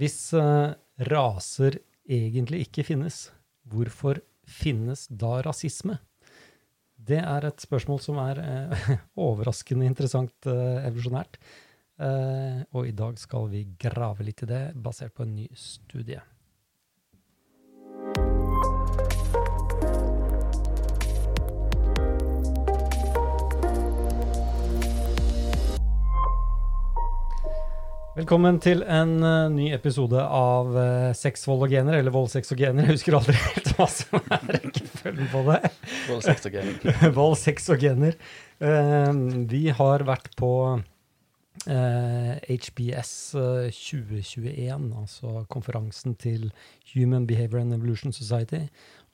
Hvis uh, raser egentlig ikke finnes, hvorfor finnes da rasisme? Det er et spørsmål som er uh, overraskende interessant uh, evolusjonært. Og i dag skal vi grave litt i det, basert på en ny studie. Velkommen til en uh, ny episode av uh, Sex, vold og gener, eller Vold, sex og gener. Jeg husker aldri helt hva som er rekkefølgen på det. Vold, sex og gener. vold, sex og gener. Uh, vi har vært på HBS 2021, altså konferansen til Human Behavior and Evolution Society.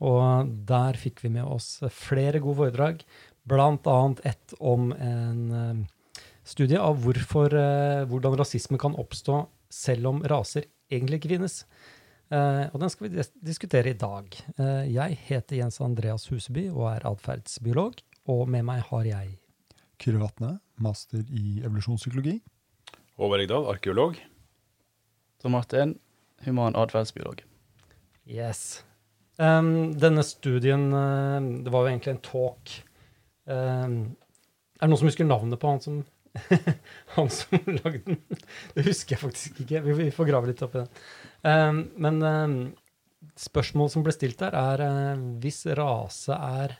Og der fikk vi med oss flere gode foredrag, annet ett om en studie av hvorfor, eh, hvordan rasisme kan oppstå selv om raser egentlig ikke finnes. Eh, og den skal vi diskutere i dag. Eh, jeg heter Jens Andreas Huseby og er atferdsbiolog. Og med meg har jeg Kyrre Vatne, master i evolusjonspsykologi. Håvard Egdal, arkeolog. Tom Martin, human atferdsbiolog. Yes. Um, denne studien Det var jo egentlig en talk. Um, er det noen som husker navnet på han som han som lagde den. Det husker jeg faktisk ikke. Vi, får grave litt opp i den. Um, men um, spørsmålet som ble stilt der, er uh, hvis rase er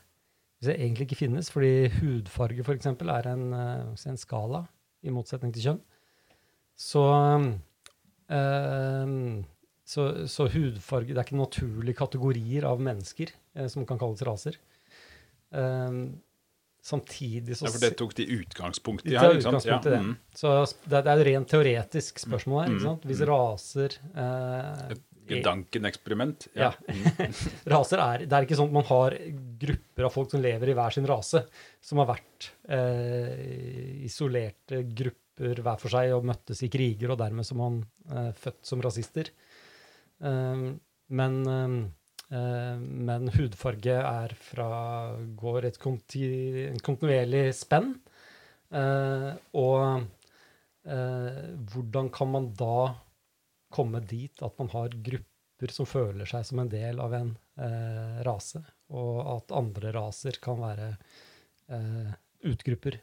Hvis det egentlig ikke finnes, fordi hudfarge f.eks. er en, uh, en, skala, i motsetning til kjønn, så, um, så, så hudfarge Det er ikke naturlige kategorier av mennesker uh, som kan kalles raser. Um, Samtidig så Ja, For det tok de utgangspunkt i her? ikke sant? Ja. Det. Mm. Så det, er et rent teoretisk spørsmål her. ikke mm. sant? Hvis mm. raser eh, Gedanken-eksperiment. Ja. ja. Mm. raser er, Det er ikke sånn at man har grupper av folk som lever i hver sin rase, som har vært eh, isolerte grupper hver for seg og møttes i kriger, og dermed som man eh, født som rasister. Um, men um, men hudfarge er fra går et kontinuerlig spenn. Eh, og eh, hvordan kan man da komme dit at man har grupper som føler seg som en del av en rase, og at andre raser kan være utgrupper?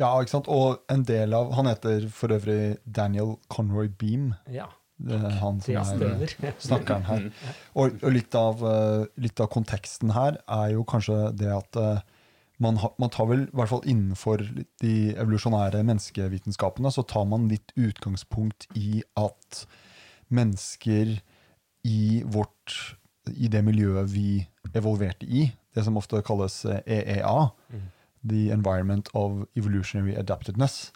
Ja, ikke sant. Og en del av Han heter for øvrig Daniel Conroy Beam. Ja. Det er han som er snakkeren her. Og, og litt, av, eh, litt, av, konteksten her er jo kanskje det at man, man, man, tar vel, i hvert fall innenfor de evolusjonære menneskevitenskapene, så tar man litt utgangspunkt i at mennesker i vårt i det miljøet vi evolverte i, det som ofte kalles EEA, mm. The Environment of Evolutionary Adaptedness,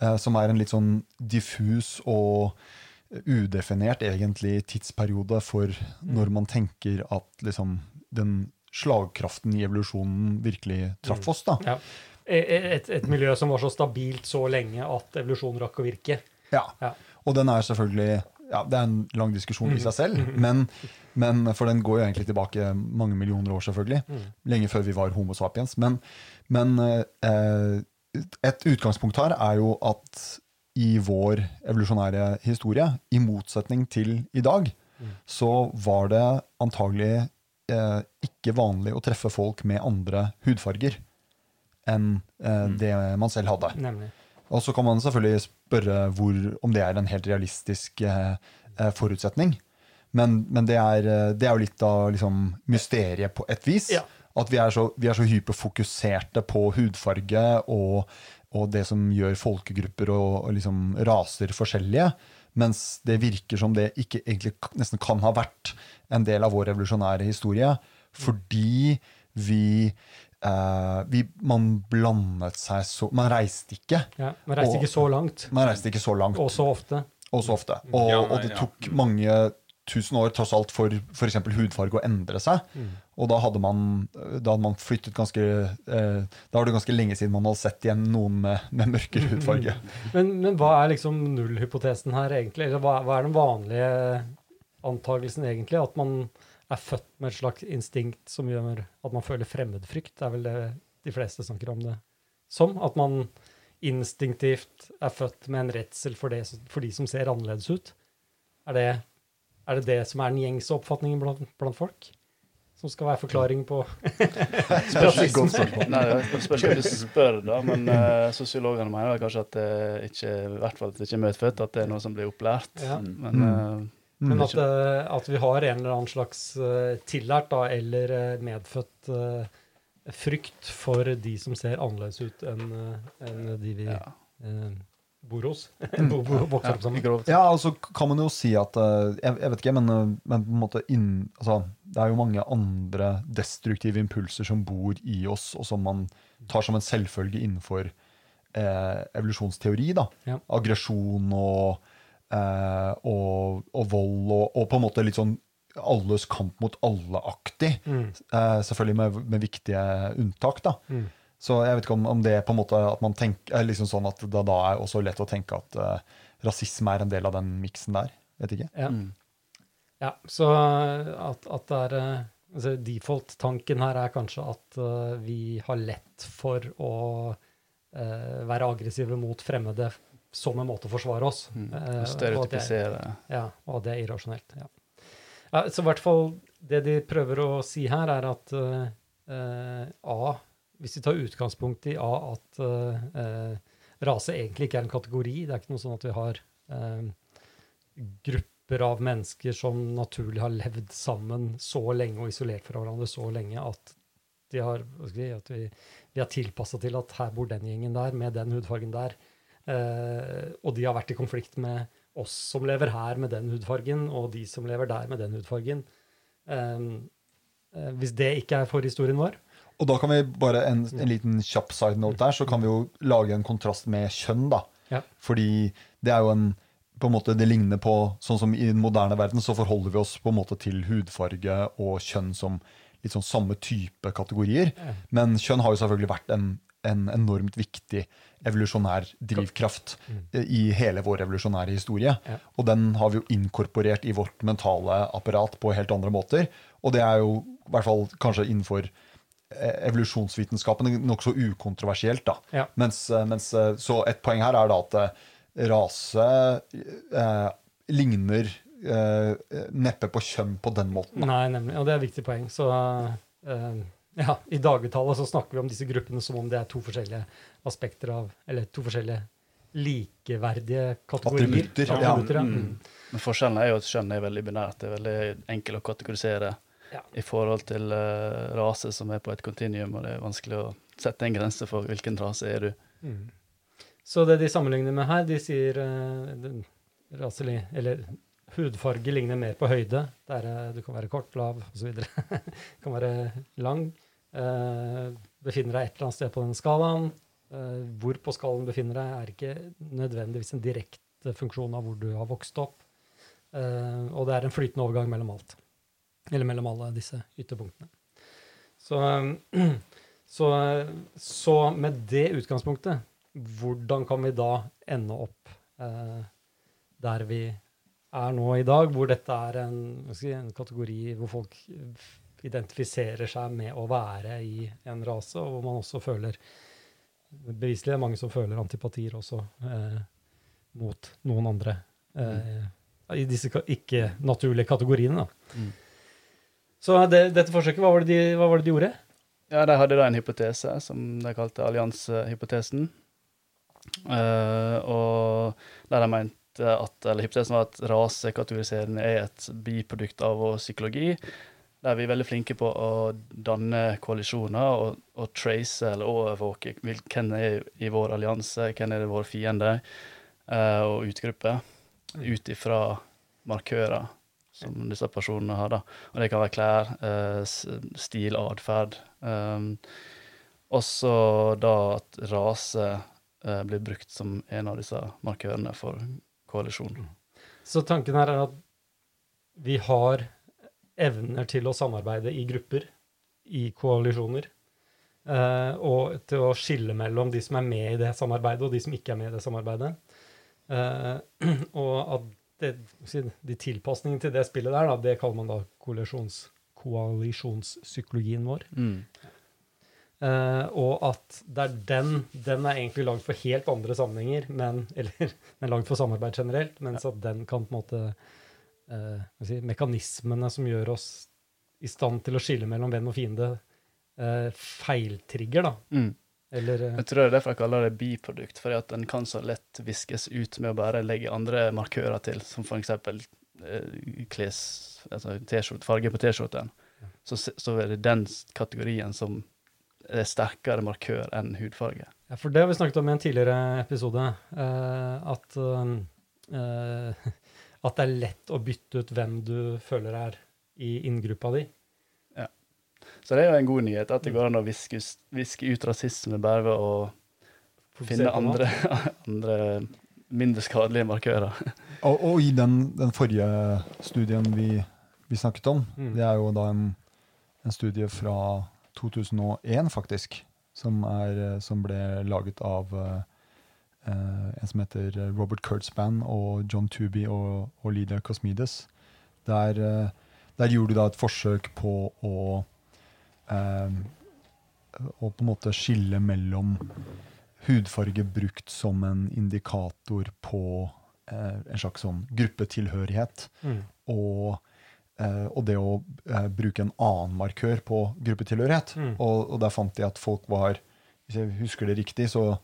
eh, som er en litt sånn diffus og udefinert egentlig tidsperiode for når man tenker at liksom, den slagkraften i evolusjonen virkelig traff mm. oss. da. Ja. E, e, et, et, miljø som var så stabilt så lenge at evolusjonen rakk å virke. Ja, ja. og den er selvfølgelig ja, Det er en lang diskusjon i seg selv, mm. men, men, for den går jo egentlig tilbake mange millioner år, selvfølgelig. Mm. Lenge før vi var Homo sapiens. Men, men eh, et utgangspunkt her er jo at i vår evolusjonære historie, i motsetning til i dag, mm. så var det antagelig eh, ikke vanlig å treffe folk med andre hudfarger enn eh, mm. det man selv hadde. Nemlig. Og så kan man selvfølgelig spørre hvor, om det er en helt realistisk eh, eh forutsetning. Men, men det, er, eh, det, er, jo litt av liksom, mysteriet på et vis. Ja. At vi er, så, vi er så hyperfokuserte på hudfarge og og det som gjør folkegrupper og, og liksom raser forskjellige. Mens det virker som det ikke egentlig nesten kan ha vært en del av vår revolusjonære historie. Fordi vi, eh, vi Man blandet seg så Man reiste ikke. Ja, man reiste og, ikke så langt. Man reiste ikke så langt. Og så ofte. Og så ofte. Og, ja, og det tok mange tusen år tross alt for f.eks. hudfarge å endre seg. Mm. Og da hadde man, da hadde man flyttet ganske eh, Da var det ganske lenge siden man hadde sett igjen noen med, med mørkere hudfarge. Men, men, hva er liksom nullhypotesen her, egentlig? Eller hva, hva, er den vanlige antagelsen, egentlig? At man er født med et slags instinkt som gjør at man føler fremmedfrykt? Det er vel det de fleste snakker om det som? At man instinktivt er født med en redsel for, det, for de som ser annerledes ut? Er det, er det det som er den gjengse oppfatningen blant, blant folk? Som skal være forklaring på rasisme? Nei, det spørs hvem du spør, da. Men uh, sosiologene mener kanskje at det ikke i hvert fall at det ikke er medfødt, at det er noe som blir opplært. ja. Men uh, Men at, uh, at vi har en eller annen slags tillært da, eller medfødt frykt for de som ser annerledes ut enn enn de vi ja. Bor hos. Bo- bo- Vokser opp sammen. Ja, altså kan man jo si at eh, Jeg, jeg vet ikke, men, eh, men på en måte inn, altså, det er jo mange andre destruktive impulser som bor i oss, og som man tar som en selvfølge innenfor eh, evolusjonsteori. da. Ja. Aggresjon og, eh, og, og vold og, og på en måte litt sånn alles kamp mot alle-aktig. Mm. Eh, selvfølgelig med, med viktige unntak. da. Mm. Så jeg vet ikke om, om det er på en måte at man tenker, er liksom sånn at det da er også lett å tenke at uh, rasisme er en del av den miksen der. Vet ikke. Ja. Mm. ja, så at, at det er eh, altså Default-tanken her er kanskje at uh, vi har lett for å uh, være aggressive mot fremmede som en måte å forsvare oss. Mm. Og det Stereotypisere. Ja, og det er irrasjonelt. Ja. Ja, så i hvert fall det de prøver å si her, er at A Hvis vi tar utgangspunkt i at eh, eh, rase egentlig ikke er en kategori. Det er ikke noe sånn at vi har eh, grupper av mennesker som naturlig har levd sammen så lenge og isolert fra hverandre så lenge at har, at vi, vi har tilpassa til at her bor den gjengen der med den hudfargen der. Eh, og de har vært i konflikt med oss som lever her med den hudfargen, og de som lever der med den hudfargen. Eh, eh, hvis det ikke er forhistorien vår. Og da kan vi bare en, en liten kjapp side note der, så kan vi jo lage en kontrast med kjønn, da. Ja. Fordi det er jo en på en måte Det ligner på Sånn som i den moderne verden, så forholder vi oss på en måte til hudfarge og kjønn som litt sånn samme type kategorier. Ja. Men kjønn har jo selvfølgelig vært en, en enormt viktig evolusjonær drivkraft Mm. i hele vår evolusjonære historie. Ja. Og den har vi jo inkorporert i vårt mentale apparat på helt andre måter. Og det er jo i hvert fall kanskje innenfor eh, evolusjonsvitenskapen nokså ukontroversielt. da. Ja. Mens, eh, mens, eh, så et poeng her er da at eh, rase eh, ligner eh, neppe på kjønn på den måten. Da. Nei, nemlig. Og det er et viktig poeng. Så eh, ja, i dagligtallet så snakker vi om disse gruppene som om det er to forskjellige aspekter av Eller to forskjellige likeverdige kategorier. Attributter, ja. Attributter, ja. Mm. Men forskjellen er jo at kjønn er veldig binært. Det er veldig enkelt å kategorisere Ja. i forhold til uh, rase som er på et kontinuum, og det er vanskelig å sette en grense for hvilken rase er du. Mm. Så det de sammenligner med her, de sier uh, den raselig, eller hudfarge ligner mer på høyde. Der uh, du kan være kort, lav osv. kan være lang. Uh, befinner deg et eller annet sted på den skalaen. Uh, hvor på skalaen befinner deg, er ikke nødvendigvis en direkte funksjon av hvor du har vokst opp. Eh, og det er en flytende overgang mellom alt. Eller mellom alle disse ytterpunktene. Så, så, så med det utgangspunktet, hvordan kan vi da ende opp eh, der vi er nå i dag, hvor dette er en, si, en kategori hvor folk identifiserer seg med å være i en rase, og hvor man også føler Beviselig er det mange som føler antipatier også eh, mot noen andre eh, i disse ikke-naturlige kategoriene. Da. Mm. Så det, dette forsøket, hva var, det de, hva var det de gjorde? Ja, de hadde da en hypotese som de kalte alliansehypotesen. Uh, og der de mente at, eller hypotesen var at rasekategorisering er et biprodukt av vår psykologi. Der vi er veldig flinke på å danne koalisjoner og, og trace eller overvåke hvem er i vår allianse, hvem er vår fiende eh, og utgruppe, ut ifra markører som disse personene har. da. Og det kan være klær, eh, stil, atferd. Um, også da at rase eh, blir brukt som en av disse markørene for koalisjon. Så tanken her er at vi har evner til å samarbeide i grupper, i koalisjoner, eh, og til å skille mellom de som er med i det samarbeidet, og de som ikke er med i det samarbeidet. Eh, og at det, de tilpasningene til det spillet der, da, det kaller man da koalisjons, koalisjonspsykologien vår. Mm. Uh, og at det er den Den er egentlig lagd for helt andre sammenhenger, men, eller den er lagd for samarbeid generelt, mens at den kan på en måte jeg si, Mekanismene som gjør oss i stand til å skille mellom venn og fiende, uh, feiltrigger, da. Mm. Eller eh, Jeg tror det er derfor jeg kaller det biprodukt, fordi at den kan så lett viskes ut med å bare legge andre markører til, som eksempel eh, kles, altså farge på T-skjorten. Så, så er det den kategorien som er sterkere markør enn hudfarge. Ja, for det har vi snakket om i en tidligere episode. eh, at, eh, at det er lett å bytte ut hvem du føler er i inngruppa di. Så det er jo en god nyhet at det går an å viske, viske ut rasisme bare ved å finne andre, andre mindre skadelige markører. Og, og i den, den forrige studien vi, vi snakket om, Mm. det er jo da en, en studie fra 2001, faktisk, som, er, som ble laget av eh, en som heter Robert Kurtzban og John Tooby og, og Lydia Cosmides. Der, eh, der gjorde de da et forsøk på å eh, å på en måte skille mellom hudfarge brukt som en indikator på eh, en slags sånn gruppetilhørighet, Mm. og, eh, og det å bruke en annen markør på gruppetilhørighet. Mm. Og, og der fant de at folk var Hvis jeg husker det riktig, så,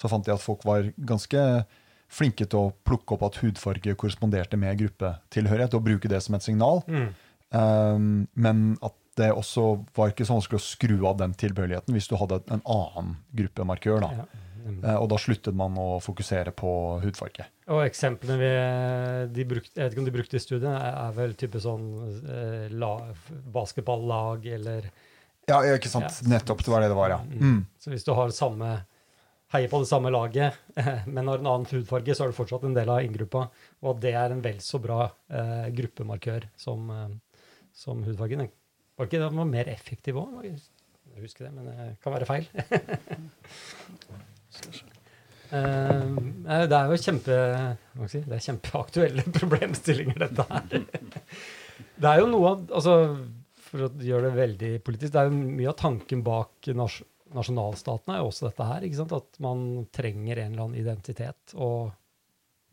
så fant de at folk var ganske flinke til å plukke opp at hudfarge korresponderte med gruppetilhørighet, og bruke det som et signal. Mm. Um, men at det også var ikke så vanskelig å skru av den tilbøyeligheten hvis du hadde en annen gruppemarkør. Da. Ja. Mm. Eh, og da sluttet man å fokusere på hudfarge. Og eksemplene vi, de brukte, jeg vet ikke om de brukte i studiet, er, vel type sånn eh, la, basketballag eller Ja, ikke sant. Ja. Nettopp. Det var det det var, ja. Mm. Så hvis du har samme heier på det samme laget, men har en annen hudfarge, så er du fortsatt en del av inngruppa. Og at det er en vel så bra eh, gruppemarkør som, eh, som hudfargen. Var ikke den mer effektiv òg? Jeg husker det, men det kan være feil. uh, det er jo kjempe, si, det er kjempeaktuelle problemstillinger, dette her. Det er jo noe av altså, For å gjøre det veldig politisk, det er jo mye av tanken bak nas nasjonalstaten er jo også dette her. At man trenger en eller annen identitet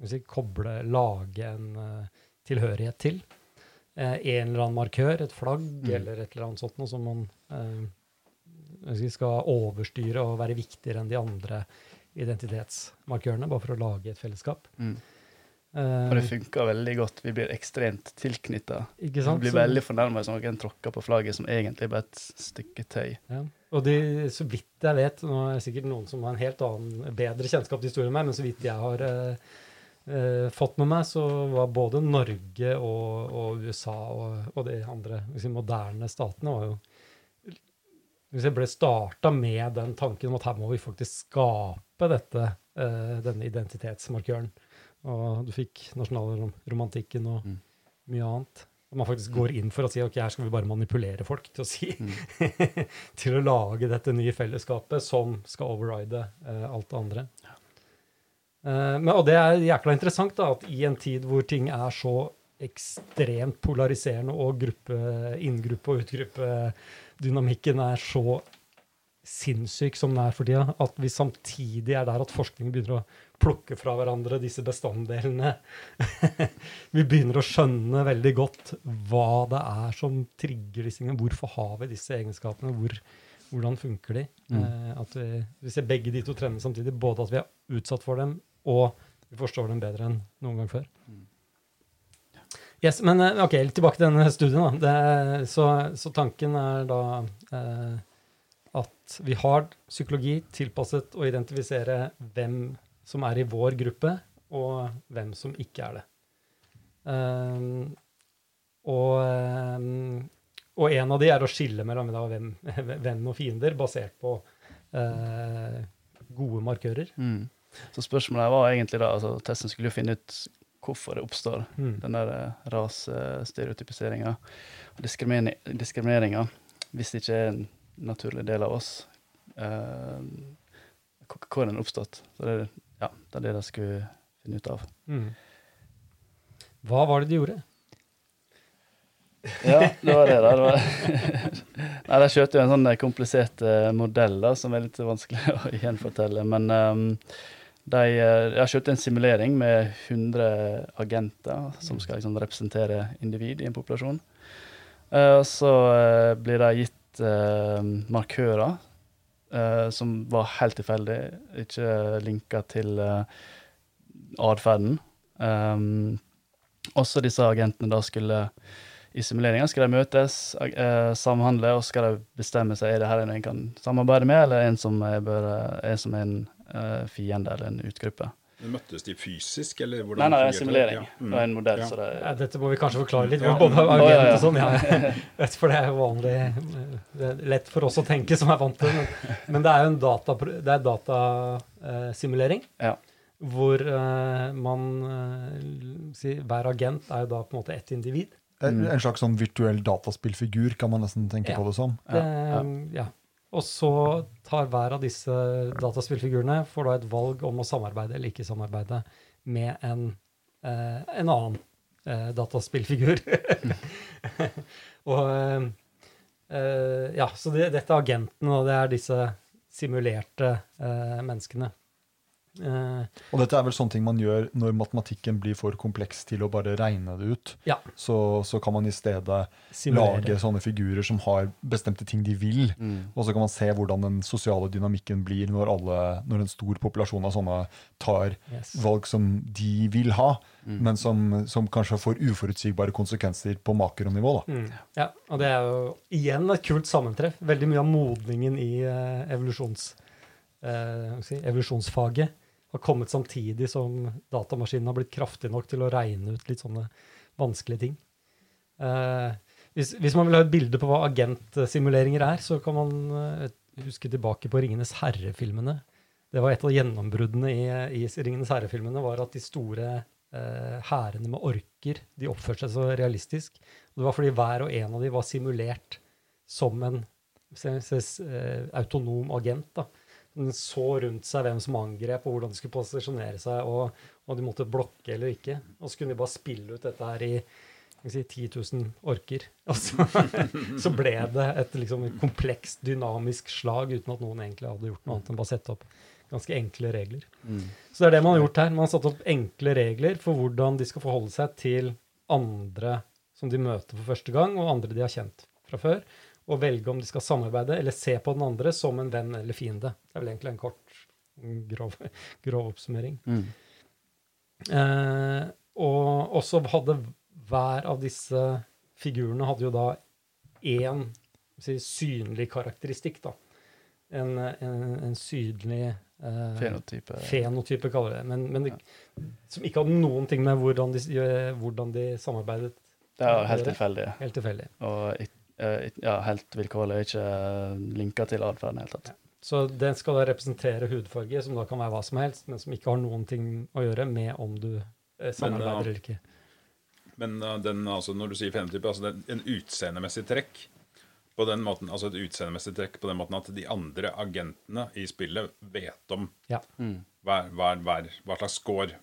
jeg si, koble, lage en uh, tilhørighet til. Eh, en eller annen markør, et flagg Mm. eller et eller annet sånt noe som man eh, skal, overstyre og være viktigere enn de andre identitetsmarkørene, bare for å lage et fellesskap. Mm. Eh, Og det funker veldig godt. Vi blir ekstremt tilknytta. Vi blir veldig fornærma hvis noen tråkker på flagget som egentlig bare et stykke tøy. Ja. Og de, så vidt jeg vet, nå er det sikkert noen som har en helt annen, bedre kjennskap til historien enn meg, men så vidt jeg har eh, eh, fått med meg, så var både Norge og, og USA og, og de andre hvis moderne statene var jo jeg ble starta med den tanken om at her må vi faktisk skape dette, eh, denne identitetsmarkøren. Og du fikk nasjonalromantikken og Mm. mye annet. Man faktisk går inn for å si ok, her skal vi bare manipulere folk til å si til å lage dette nye fellesskapet som skal override eh, alt det andre. Eh, men, og det er jækla interessant da, at i en tid hvor ting er så ekstremt polariserende, og gruppe, inngruppe- og utgruppedynamikken er så sinnssyk som den er for tida, at vi samtidig er der at forskningen begynner å plukke fra hverandre disse bestanddelene. vi begynner å skjønne veldig godt hva det er som trigger disse tingene. Hvorfor har vi disse egenskapene? Hvor, hvordan funker de? Mm. Eh, at vi, vi ser begge de to trendene samtidig. Både at vi er utsatt for dem, og vi forstår dem bedre enn noen gang før. Yes, men eh, ok, litt tilbake til denne studien. Det, så, så tanken er da eh, at vi har psykologi tilpasset å identifisere hvem som er i vår gruppe, og hvem som ikke er det. Um, og, um, og en av de er å skille mellom da, hvem, venn og fiender, basert på eh, gode markører. Mm. Så spørsmålet var egentlig da, altså testen skulle jo finne ut hvorfor det oppstår, Mm. den der eh, rasestereotypiseringa og diskrimine- diskrimineringa, hvis det ikke er en naturlig del av oss. Uh, hvor hvor den oppstått. Så det, er- ja, det er det de skulle finne ut av. Mm. Hva var det de gjorde? Ja, det var det. da. Det var Nei, De kjørte jo en sånn komplisert uh, modell da, som er litt vanskelig å gjenfortelle. Men um, de eh, har kjørt en simulering med 100 agenter som skal liksom representere individ i en populasjon. Uh, så uh, blir de gitt markører som var helt tilfeldig, ikke linka til atferden. Også disse agentene da skulle i simuleringa skal de møtes, samhandle, og skal de bestemme seg er det her en jeg kan samarbeide med, eller en som er, som en fiende eller en utgruppe. Møttes de fysisk, eller hvordan Nei, nei, det er simulering. Ja. Mm. Det er en modell. Ja. Det, ja, dette må vi kanskje forklare litt. Ja. Både ja. og sånn. Ja. For det er jo vanlig Det er lett for oss å tenke, som er vant til det. Men, men, det er jo en data, det er datasimulering. Ja. Hvor uh, man si, Hver agent er jo da på en måte ett individ. En, en slags sånn virtuell dataspillfigur, kan man nesten tenke på det som. Det, ja. Og så tar hver av disse dataspillfigurene får da et valg om å samarbeide eller ikke samarbeide med en, eh, en annen eh, dataspillfigur. og eh, Ja, så det, dette er agentene, og det er disse simulerte eh, menneskene. Uh, og dette er vel sånne ting man gjør når matematikken blir for kompleks til å bare regne det ut. Ja. Så, så, kan man i stedet Simulere. lage sånne figurer som har bestemte ting de vil. Mm. Og så kan man se hvordan den sosiale dynamikken blir når, alle, når en stor populasjon av sånne tar yes. valg som de vil ha, mm. men som, som, kanskje får uforutsigbare konsekvenser på makronivå. Mm. Ja, og det er jo igjen et kult sammentreff. Veldig mye av modningen i uh, evolusjons, uh, si, evolusjonsfaget har kommet samtidig som datamaskinen har blitt kraftig nok til å regne ut litt sånne vanskelige ting. Eh, hvis, hvis, man vil ha et bilde på hva agentsimuleringer er, så kan man eh, huske tilbake på Ringenes herre-filmene. Det var et av gjennombruddene i, i Ringenes herre-filmene, var at de store uh, hærene med orker de oppførte seg så realistisk. Og det var fordi hver og en av dem var simulert som en autonom agent. da så rundt seg hvem som angrep, og hvordan de skulle posisjonere seg, og om de måtte blokke eller ikke. Og så kunne de bare spille ut dette her i si, 10 000 orker. Og så, så ble det et liksom, komplekst, dynamisk slag uten at noen egentlig hadde gjort noe annet enn bare sette opp ganske enkle regler. Mm. Så det er det man har gjort her. Man har satt opp enkle regler for hvordan de skal forholde seg til andre som de møter for første gang, og andre de har kjent fra før og velge om de skal samarbeide eller se på den andre som en venn eller fiende. Det er vel egentlig en kort, grov, grov oppsummering. Mm. Eh, og også hadde hver av disse figurene hadde jo da én si, synlig karakteristikk, da. En, en, en synlig eh, fenotype. fenotype, kaller det. Men, men det, ja. som ikke hadde noen ting med hvordan de, hvordan de samarbeidet. Det er helt tilfeldig. Helt tilfeldig. Og ja, helt vilkårlig, ikke linka til atferden i det hele tatt. Så den skal da representere hudfarge, som da kan være hva som helst, men som ikke har noen ting å gjøre med om du eh, samarbeider eller ikke. Men uh, den, altså, når du sier fenotype, altså er en utseendemessig trekk på den måten, altså et utseendemessig trekk på den måten at de andre agentene i spillet vet om ja. mm. hva, hva, hva, hva, slags score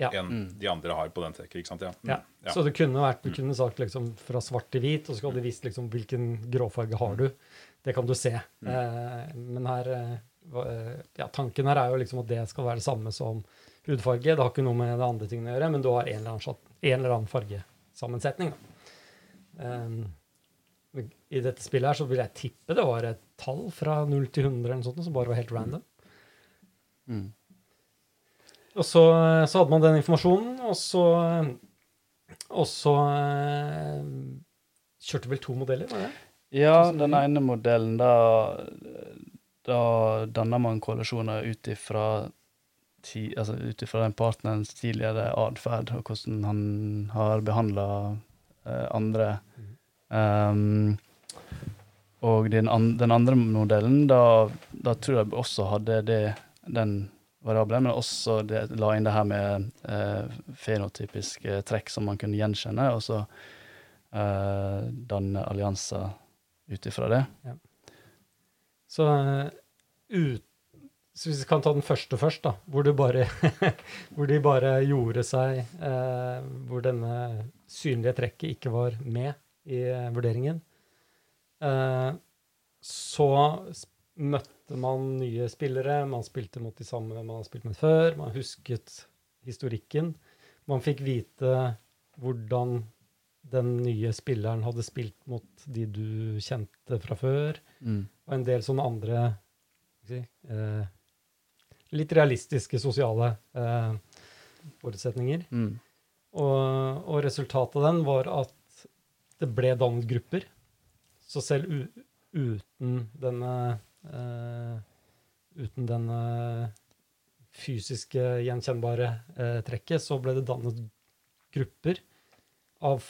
ja. enn mm. de andre har på den trekker. ikke sant? Ja. Mm. ja. Så det kunne vært, du kunne sagt liksom fra svart til hvit, og så hadde du visst liksom hvilken gråfarge har du. Det kan du se. Mm. Eh, men her eh, eh, ja, tanken her er jo liksom at det skal være det samme som hudfarge. Det har ikke noe med det andre tingene å gjøre, men du har en eller annen, en eller annen fargesammensetning. Um, I dette spillet her så vil jeg tippe det var et tall fra 0 til 100 eller noe sånt, som bare var helt random. Mm. Og så, så, hadde man den informasjonen, og så, og så eh, kjørte vel to modeller, var det? Ja, den ene modellen, da, da danner man koalisjoner ut ifra altså ut ifra den partnerens tidligere atferd, og hvordan han har behandla eh, andre. Um, og den, an, den, andre modellen, da, da, tror jeg også hadde det, den variabler, men også det, la inn det her med eh, fenotypiske trekk som man kunne gjenkjenne, og så eh, danne allianser ut ifra det. Ja. Så, ut, så hvis vi kan ta den første først, da, hvor, bare, hvor de bare gjorde seg eh, Hvor denne synlige trekket ikke var med i eh, vurderingen. Eh, så s- møtte man nye spillere, man spilte mot de samme man har spilt med før, man husket historikken. Man fikk vite hvordan den nye spilleren hadde spilt mot de du kjente fra før, Mm. og en del sånne andre si, eh, litt realistiske sosiale eh, forutsetninger. Mm. Og, og resultatet av den var at det ble dannet grupper. Så selv uten denne Uten den fysiske, gjenkjennbare eh, trekket, så ble det dannet grupper av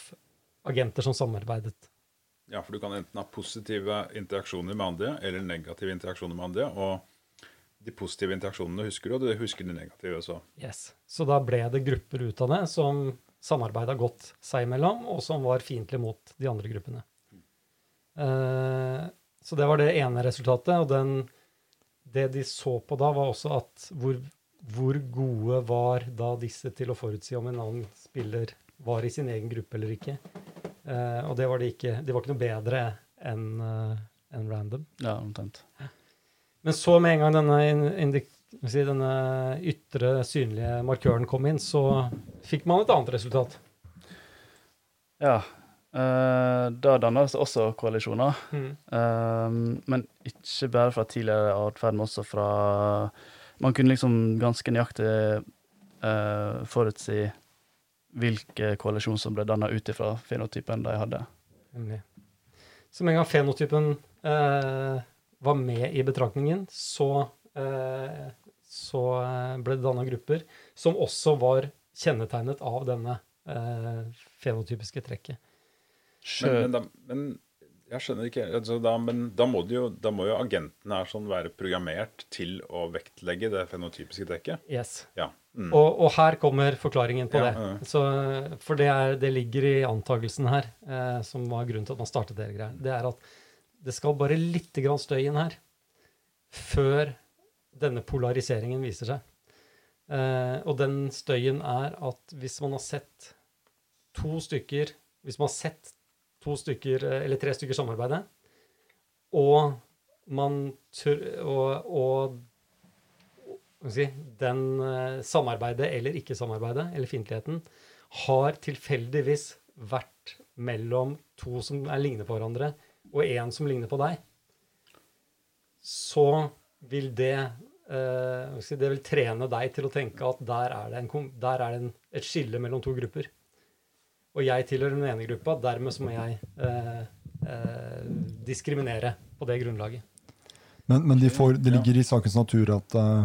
agenter som samarbeidet. Ja, for du kan enten ha positive interaksjoner med andre eller negative interaksjoner med andre. Og de positive interaksjonene husker du, og du husker de negative også. Yes. Så da ble det grupper ut av det som samarbeida godt seg imellom, og som var fiendtlige mot de andre gruppene. Eh, så det var det ene resultatet. Og den, det de så på da, var også at hvor, hvor gode var da disse til å forutsi om en annen spiller var i sin egen gruppe eller ikke. Eh, og det var de ikke. De var ikke noe bedre enn uh, en random. Ja, omtrent. Men så med en gang denne, indik- si, denne ytre, synlige markøren kom inn, så fikk man et annet resultat. Ja. Eh, da dannes også koalisjoner. Mm. Eh, men ikke bare fra tidligere atferd, men også fra Man kunne liksom ganske nøyaktig uh, forutsi hvilke koalisjon som ble danna ut ifra fenotypen de hadde. Så med en gang fenotypen uh, var med i betraktningen, så, så ble det danna grupper som også var kjennetegnet av denne fenotypiske trekket. Sjø, Men, men, da, men jeg skjønner ikke altså da, Men da må, jo, da må jo agentene her sånn være programmert til å vektlegge det fenotypiske trekket. Yes. Ja. Mm. Og, og her kommer forklaringen på Ja, det. ja. Så, for det, er, det ligger i antakelsen her, eh, som var grunnen til at man startet det greier. Det er at det skal bare litt grann støy inn her før denne polariseringen viser seg. Eh, og den støyen er at hvis man har sett to stykker Hvis man har sett to stykker, eh, eller tre stykker samarbeide, og man tør, og, og si, den eh, samarbeidet eller ikke-samarbeidet, eller fiendtligheten, har tilfeldigvis vært mellom to som er ligner på hverandre, og én som ligner på deg, så vil det eh, Det vil trene deg til å tenke at der er det, en, der er det en, et skille mellom to grupper. Og jeg tilhører den ene gruppa, dermed så må jeg eh, eh, diskriminere på det grunnlaget. Men, men de får, det ligger i sakens natur at eh,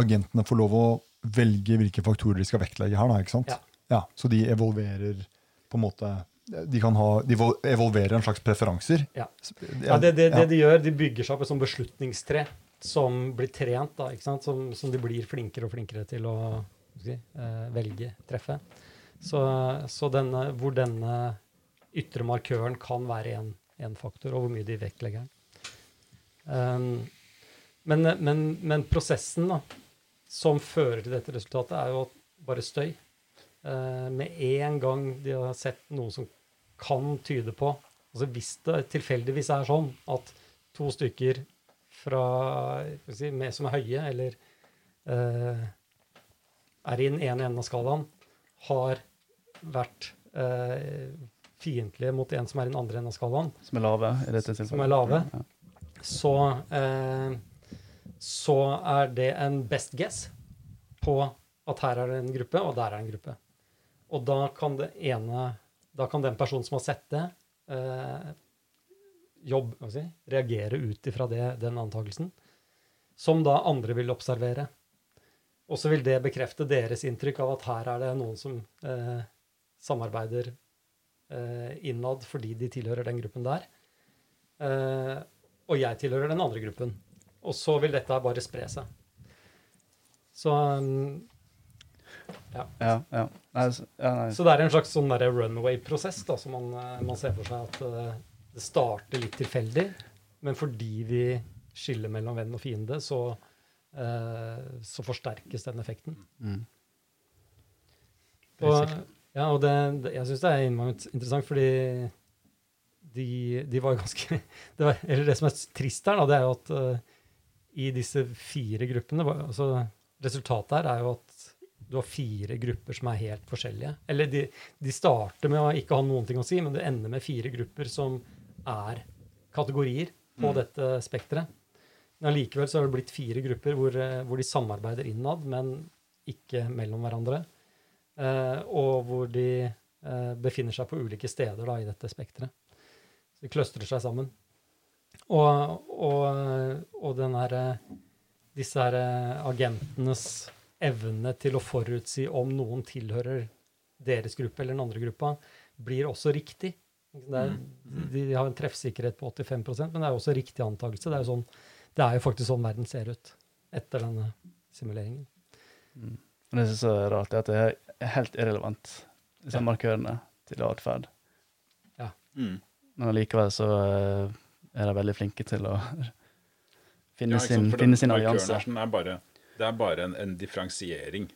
agentene får lov å velge hvilke faktorer de skal vektlegge her. Da, ikke sant? Ja. så de evolverer på en måte De kan ha, de evolverer en slags preferanser. Ja. Ja, det, det, det ja. de gjør, de bygger seg opp et sånt beslutningstre som blir trent, da, ikke sant? Som, som de blir flinkere og flinkere til å si, eh, velge, treffe. Så, så denne, hvor denne ytre markøren kan være en, faktor, og hvor mye de vektlegger den. Um, men, men, men prosessen da, som fører til dette resultatet, er jo bare støy. Uh, med en gang de har sett noe som kan tyde på altså Hvis det tilfeldigvis er sånn at to stykker fra, si, med, som er høye, eller uh, er i den ene enden av skalaen, har vært eh, fiendtlige mot en som er i den andre enden av skalaen, som er lave i dette tilfellet. Som er lave. Ja. så, eh, så er det en best guess på at her er det en gruppe, og der er det en gruppe. Og da kan det ene Da kan den personen som har sett det, eh, jobb, si, reagere ut ifra det, den antakelsen, som da andre vil observere. Og så vil det bekrefte deres inntrykk av at her er det noen som eh, samarbeider eh, innad fordi de tilhører den gruppen der. Eh, og jeg tilhører den andre gruppen. Og så vil dette bare spre seg. Så, um, Ja, ja. Nei, s- ja, nei. så det er en slags sånn runaway-prosess som man, eh, man ser for seg at eh, det starter litt tilfeldig, men fordi vi skiller mellom venn og fiende, så, uh, så forsterkes den effekten. Mm. Og, ja, og det, det, jeg syns det er innmari interessant, fordi de, de var ganske det, var, eller det som er trist her, da, det er jo at uh, i disse fire gruppene altså Resultatet her er jo at du har fire grupper som er helt forskjellige. Eller de, de starter med å ikke ha noen ting å si, men det ender med fire grupper som er kategorier på mm. dette spekteret. Men allikevel så har det blitt fire grupper hvor, eh, hvor de samarbeider innad, men ikke mellom hverandre. Eh, og hvor de eh, befinner seg på ulike steder da, i dette spekteret. Så de kløstrer seg sammen. Og, og, og her, disse her agentenes evne til å forutsi om noen tilhører deres gruppe eller den andre gruppa, blir også riktig. Er, mm. de har en treffsikkerhet på 85% men det er også riktig antakelse. Det er, sånn, det er jo faktisk sånn verden ser ut etter denne simuleringen. Mm. Det er rart, at det er helt irrelevant, disse ja. markørene til atferd. Ja. Mm. Men allikevel så eh, er de veldig flinke til å finne ja, sin, finne sin allianse. Er bare, det er bare en, en differensiering.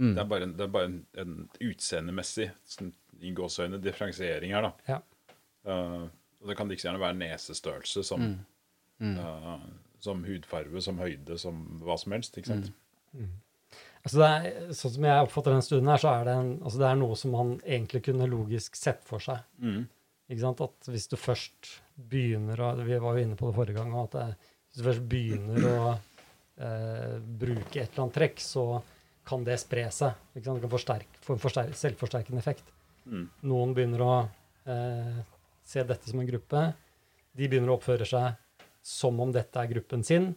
Mm. Det er bare, en, det er bare en, en utseendemessig sånn, i gåseøyne differensiering her, da. Ja. Uh, og det kan like gjerne være nesestørrelse som, mm. Mm. Uh, som hudfarve, som høyde, som hva som helst. ikke sant? Mm. Altså er, sånn som jeg oppfatter den studien her, så er det, en, altså det er noe som man egentlig kunne logisk sett for seg. Mm. Ikke sant? At hvis du først begynner å Vi var jo inne på det forrige gang. at det, Hvis du først begynner å eh, bruke et eller annet trekk, så kan det spre seg. Det kan forsterke, få en forsterk, selvforsterkende effekt. Mm. Noen begynner å eh, se dette som en gruppe. De begynner å oppføre seg som om dette er gruppen sin.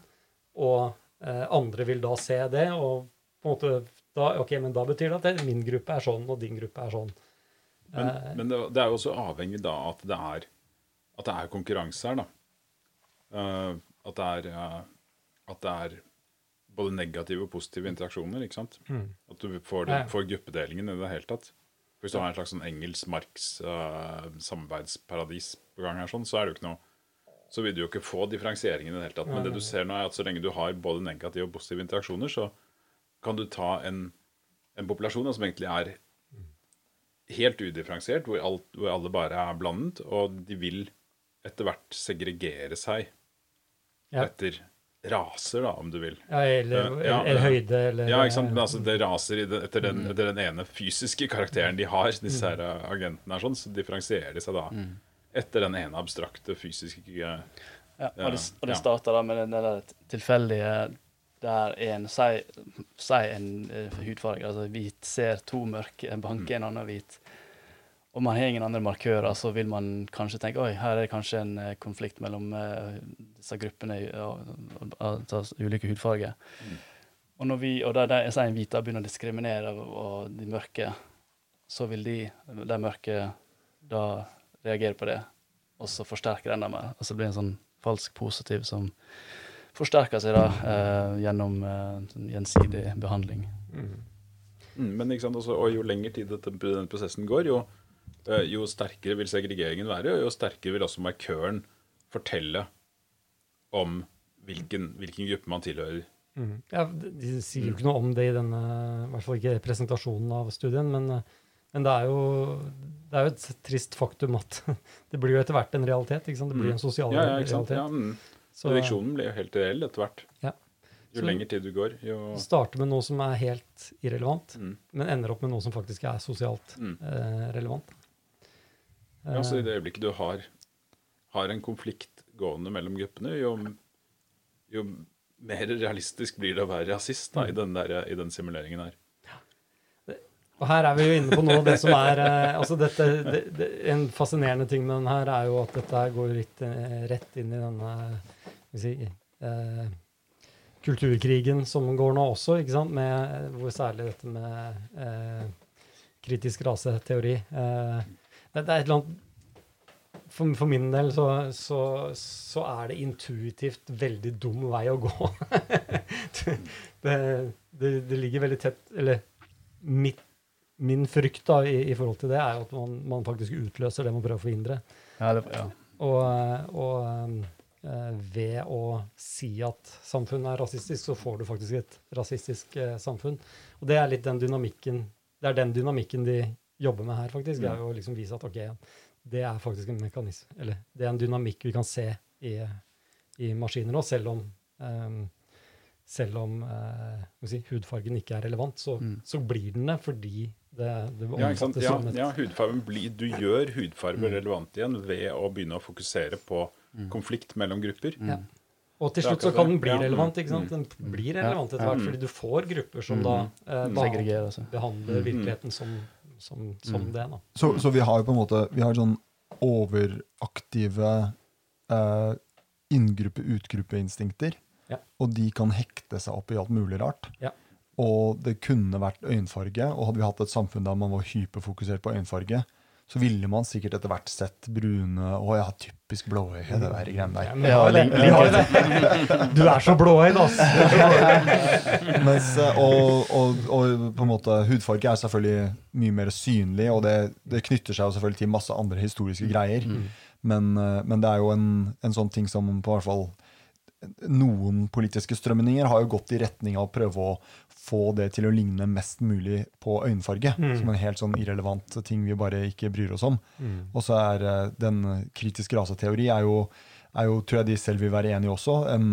Og eh, andre vil da se det og på en måte, da, ok, men da betyr det at min gruppe er sånn, og din gruppe er sånn. Men, eh. men det, det, er jo også avhengig da at det er, at det er konkurranse her, da. Uh, at, det er, uh, at det er både negative og positive interaksjoner. ikke sant? Mm. At du får, det, får, gruppedelingen i det hele tatt. Hvis du har en slags sånn engelsk Marx samarbeidsparadis på gang her, sånn, så er det jo ikke noe så vil du jo ikke få differensieringen i det hele tatt. Men det du ser nå, er at så lenge du har både negative og positive interaksjoner, så, kan du ta en, en populasjon som egentlig er helt udifferensiert, hvor, alt, hvor, alle bare er blandet, og de vil etter hvert segregere seg ja. etter raser, da, om du vil. Ja, eller, uh, ja, eller høyde, eller Ja, ikke sant. Men altså, det raser den, etter, den, mm. etter, den, ene fysiske karakteren de har, disse her uh, agentene, er sånn, så differensierer de seg da mm. etter den ene abstrakte fysiske Ja, og det, og det starter da med den der tilfeldige der en sier en uh, hudfarge, altså hvit, ser to mørke banke en annen hvit, og man har ingen andre markører, så vil man kanskje tenke oi, her er det kanskje en uh, konflikt mellom uh, disse gruppene av ulike hudfarger. Mm. Og når vi, og da sier en hvit begynner å diskriminere og de mørke, så vil de, de mørke da reagere på det, og så forsterker det enda mer. Altså det blir en sånn falsk positiv som forsterker seg da eh, gjennom eh, gjensidig behandling. Mm. Mm, men ikke sant, også, og Jo lenger tid dette, den prosessen går, jo, eh, jo, sterkere vil segregeringen være, og jo sterkere vil også markøren fortelle om hvilken, hvilken gruppe man tilhører. Mm. Ja, de sier jo ikke noe om det i denne, i hvert fall ikke presentasjonen av studien, men, men det, er jo, det, er jo, et trist faktum at det blir jo etter hvert en realitet. Det blir mm. en sosial ja, ja, realitet. Ja, mm. Så, Reduksjonen blir jo helt reell etter hvert. Ja. Jo så, lenger tid du går, jo Starter med noe som er helt irrelevant, mm. men ender opp med noe som faktisk er sosialt mm. eh, relevant. Ja, så I det øyeblikket du har, har en konflikt gående mellom gruppene, jo, jo mer realistisk blir det å være rasist da, i, mm. den der, i den simuleringen her. Og her er vi jo inne på noe av det som er eh, altså dette, det, det, En fascinerende ting med den her er jo at dette går litt eh, rett inn i denne si, eh, kulturkrigen som går nå også, ikke sant? Med, hvor særlig dette med eh, kritisk raseteori eh, det, det, er et eller annet for, for min del så, så, så, er det intuitivt veldig dum vei å gå. det, det, ligger veldig tett Eller mitt min frykt da, i, i, forhold til det er jo at man, man, faktisk utløser det man prøver å forhindre. Ja, det, ja. Og, og uh, ved å si at samfunnet er rasistisk, så får du faktisk et rasistisk uh, samfunn. Og det er litt den dynamikken det er den dynamikken de jobber med her, faktisk. Det er jo liksom vise at ok, det er faktisk en mekanisme, eller det er en dynamikk vi kan se i, i maskiner òg, selv om um, selv om eh, si, hudfargen ikke er relevant, så, Mm. så blir den det fordi det, det Ja, omfattes Ja, som ja, hudfargen blir, du gjør hudfarge Mm. relevant igjen ved å begynne å fokusere på konflikt mellom grupper. Ja. Og til slutt så kan den bli mm, relevant. ikke sant? mm. Den blir relevant etter hvert, Mm. fordi du får grupper som da eh, Mm. behandler, behandler Mm. virkeligheten som, som, som Mm. det. da. Så, så vi har jo på en måte Vi har sånn overaktive eh, inngruppe-utgruppe-instinkter. Ja. Og de kan hekte seg opp i alt mulig rart. Ja. Og det kunne vært øyenfarge, og hadde vi hatt et samfunn der man var hyperfokusert på øyenfarge, så ville man sikkert etter hvert sett brune Å ja, typisk blåøye, det der greiene der. Ja, men Ja, det. det. Du er så blåøyd, altså! Mens, eh, og, og, og på en måte hudfarge er selvfølgelig mye mer synlig, og det, det knytter seg jo selvfølgelig til masse andre historiske greier. Men, eh, men det er jo en, en sånn ting som på hvert fall noen politiske strømninger har jo gått i retning av å prøve å få det til å ligne mest mulig på øyenfarge. Mm. Som en helt sånn irrelevant ting vi bare ikke bryr oss om. Og så er eh, den kritiske raseteori er jo, er jo, tror jeg de selv vil være enige i også, en,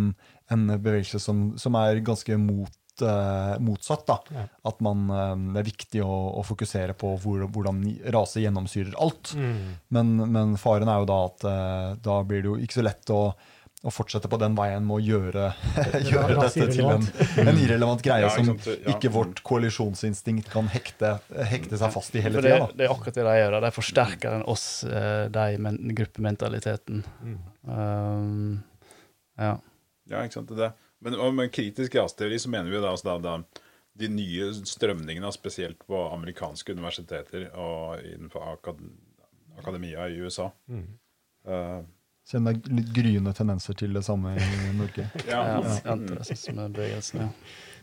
en bevegelse som, som er ganske mot, eh, motsatt. da. Ja. At man, eh, det er viktig å, å fokusere på hvor, hvordan rase gjennomsyrer alt. Mm. Men, men faren er jo da at da blir det jo ikke så lett å, å fortsette på den veien med å gjøre, gjøre dette til en, en irrelevant greie Ja, ikke som sant, ja. ikke vårt koalisjonsinstinkt kan hekte, hekte seg fast i hele tida. det, det er akkurat det de gjør. De forsterker den oss, eh, de men, gruppementaliteten. Mm. Um, ja. Ja, ikke sant? Det, men med kritisk rasteori så mener vi jo da, altså da, da de nye strømningene, spesielt på amerikanske universiteter og innenfor akad akademia i USA. Mm. Eh, Selv om det er litt gryende tendenser til det samme i Norge. ja. ja. Antirasismebevegelsen. Ja.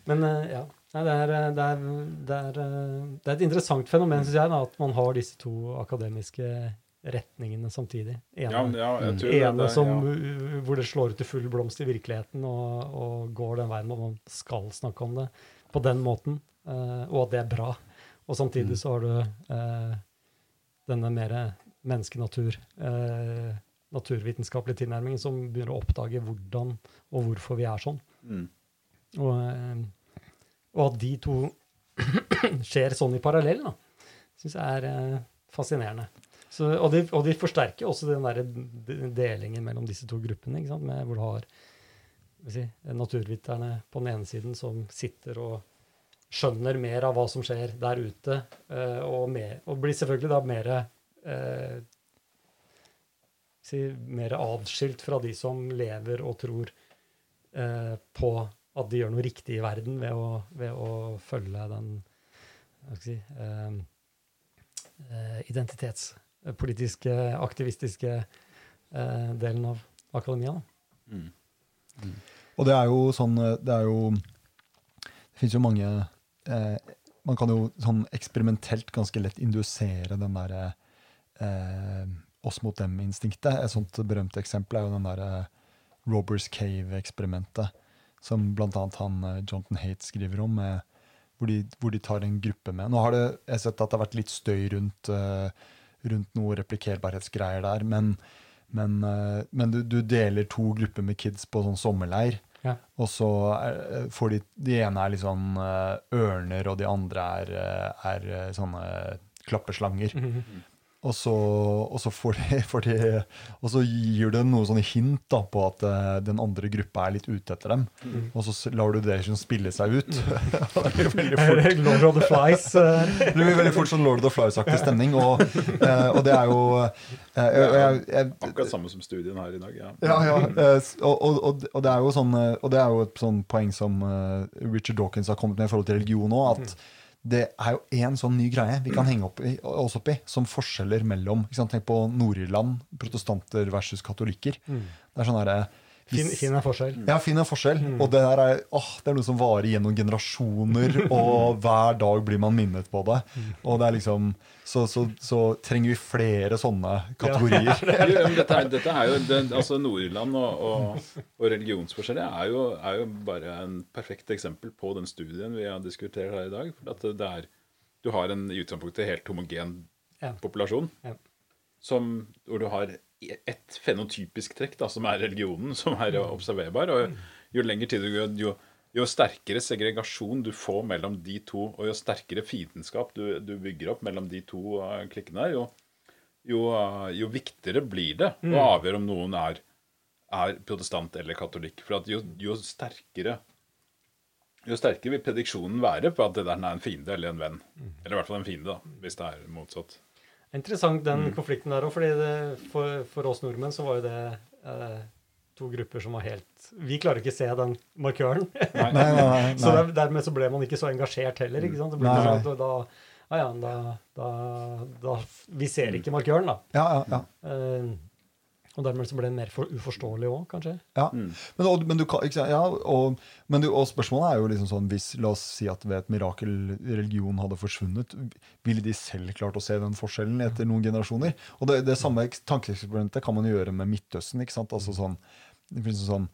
Men eh, ja, Nei, det, er, eh, det, er, det, er, eh, det er et interessant fenomen, syns jeg, da, at man har disse to akademiske retningene samtidig. Ja, Ene, ja, ja, ene det, som, ja. hvor det slår ut i full blomst i virkeligheten, og, og går den veien hvor man skal snakke om det på den måten, eh, og at det er bra. Og samtidig Mm. så har du eh, denne mer menneskenatur, eh, naturvitenskapelige tilnærming som begynner å oppdage hvordan og hvorfor vi er sånn. Mm. Og, eh, og at de to skjer sånn i parallell, da, syns jeg er eh, fascinerende. Så, og, de, og de forsterker også den der delingen mellom disse to gruppene? Med, hvor du har si, naturviterne på den ene siden som sitter og skjønner mer av hva som skjer der ute, eh, og, med, og blir selvfølgelig da mer eh, si, mer adskilt fra de som lever og tror eh, på at de gjør noe riktig i verden ved å, ved å følge den skal si, eh, eh, identitetspolitiske, aktivistiske eh, delen av akademia. Mm. Mm. Og det er jo sånn eh, Det er jo Det fins jo mange eh, Man kan jo sånn eksperimentelt ganske lett indusere den derre eh, oss mot dem-instinktet. Et sånt berømt eksempel er jo den derre Robbers Cave-eksperimentet, som annet han eh, Jonathan Hate skriver om, med, hvor, de, hvor de tar en gruppe med. Nå har det, jeg sett at det har vært litt støy rundt, eh, rundt noe replikkerbarhetsgreier der, men, men, eh, men du, du deler to grupper med kids på sånn sommerleir. Ja. Og så er, får de De ene er litt sånn eh, ørner, og de andre er, eh, er eh, sånne klappeslanger. Og så, og så får de, de Og så gir det noen sånne hint da, på at eh, den andre gruppa er litt ute etter dem. Og så lar du det som spille seg ut. Det blir veldig fort Lord of the Flies. eh, det blir veldig fort sånn Lord of the Flies-aktig stemning. Og, eh, og det er jo jeg, jeg, Akkurat samme som studien her i dag. Ja. ja, ja. Og, det er jo sånn Og det er jo et sånn poeng som Richard Dawkins har kommet med i forhold til religion òg, at det er jo én sånn ny greie vi kan henge opp i, oss opp i, som forskjeller mellom? Tenk på Nord-Irland, protestanter versus katolikker. Det er sånn herre Finn, finn en forskjell. ja, finn en forskjell. Og det der er, åh, det er noe som varer gjennom generasjoner, og hver dag blir man minnet på det. Og det er liksom Så, så, så trenger vi flere sånne kategorier. Ja. dette, er, dette er jo det, altså Nord-Irland og, og, og religionsforskjeller er jo, er jo bare en perfekt eksempel på den studien vi har diskutert her i dag. For at det er, du har en i utgangspunktet helt homogen Ja. populasjon Ja. som, hvor du har ett fenotypisk trekk, da, som er religionen, som er observerbar. Og jo lenger tid du går, jo, jo sterkere segregasjon du får mellom de to, og jo sterkere fiendskap du, du bygger opp mellom de to uh, klikkene jo, jo, uh, jo, viktigere blir det å avgjøre om noen er, er protestant eller katolikk. For jo, jo, sterkere jo sterkere vil prediksjonen være på at det der er en fiende eller en venn. Eller i hvert fall en fiende, da, hvis det er motsatt. Interessant den mm. konflikten der òg, fordi for, for, oss nordmenn så var jo det eh, to grupper som var helt Vi klarer ikke se den markøren. Nei, nei, nei, så der, dermed så ble man ikke så engasjert heller. ikke sant? Det ble sånn da, ja, ja, da, da, da, Vi ser ikke markøren, da. Ja, ja, ja. Uh, og dermed så ble det mer for uforståelig òg, kanskje. Ja, mm. men, og, men, du, ja og, men du, og, spørsmålet er jo liksom sånn hvis La oss si at ved et mirakel religion hadde forsvunnet, ville de selv klart å se den forskjellen etter noen generasjoner? Og det, det samme tankeeksperimentet kan man gjøre med Midtøsten. ikke sant? Altså sånn, sånn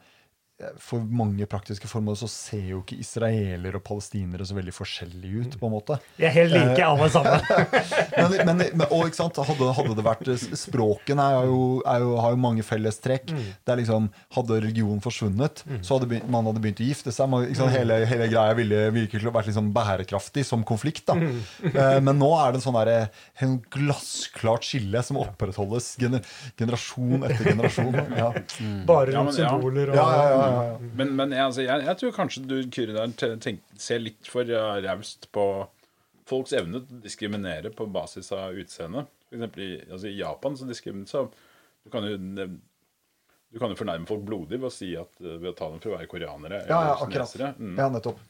for mange praktiske formål så ser jo ikke israelere og palestinere så veldig forskjellige ut. på en måte. De er helt like, alle sammen. men, men, men, og, ikke sant? Hadde, hadde, det vært Språkene er jo, er jo, har jo mange fellestrekk. Mm. Det er liksom, Hadde religionen forsvunnet, mm. så hadde begynt, man hadde begynt å gifte seg. Man, sant, hele, hele, greia ville virkelig vært liksom bærekraftig som konflikt. da. Mm. Eh, men nå er det en sånn der, en glassklart skille som opprettholdes gener, generasjon etter generasjon. Ja. Bare rundt ja, symboler og ja, ja, ja. Men, men jeg, altså, jeg, jeg, tror kanskje du Kyrre ser litt for raust på folks evne til å diskriminere på basis av utseende. Eksempel i, altså, i Japan så diskriminerer så du kan jo du kan jo fornærme folk blodig ved å si at, uh, ved å ta dem for å være koreanere ja, ja, akkurat. Mm. Ja, nettopp.